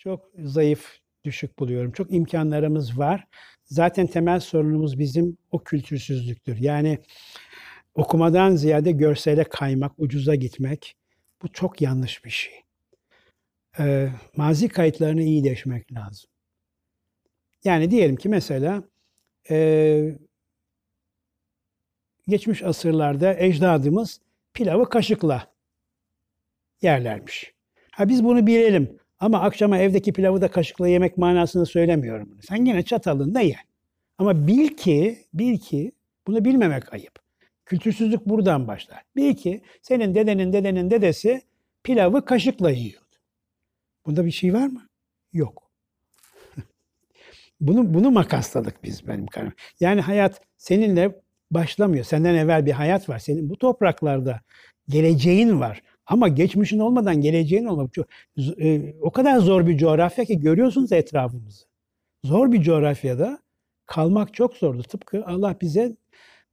çok zayıf, düşük buluyorum. Çok imkanlarımız var. Zaten temel sorunumuz bizim o kültürsüzlüktür. Yani okumadan ziyade görsele kaymak, ucuza gitmek bu çok yanlış bir şey. Ee, mazi kayıtlarını iyi deşmek lazım. Yani diyelim ki mesela e, geçmiş asırlarda ecdadımız pilavı kaşıkla yerlermiş. Ha biz bunu bilelim ama akşama evdeki pilavı da kaşıkla yemek manasını söylemiyorum. bunu. Sen yine çatalında ye. Ama bil ki, bil ki bunu bilmemek ayıp. Kültürsüzlük buradan başlar. Bil ki senin dedenin dedenin dedesi pilavı kaşıkla yiyordu. Bunda bir şey var mı? Yok. bunu bunu makasladık biz benim karım. Yani hayat seninle başlamıyor. Senden evvel bir hayat var. Senin bu topraklarda geleceğin var. Ama geçmişin olmadan geleceğin olmak çok e, o kadar zor bir coğrafya ki görüyorsunuz etrafımızı. Zor bir coğrafyada kalmak çok zordu. Tıpkı Allah bize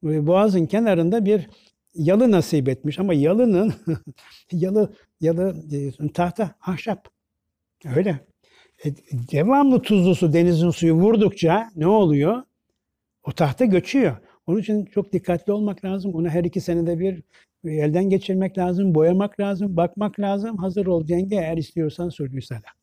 e, Boğaz'ın kenarında bir yalı nasip etmiş ama yalının yalı yalı e, tahta ahşap. Öyle. E, devamlı tuzlu su denizin suyu vurdukça ne oluyor? O tahta göçüyor. Onun için çok dikkatli olmak lazım. Onu her iki senede bir elden geçirmek lazım, boyamak lazım, bakmak lazım. Hazır ol cenge eğer istiyorsan sürgü selam.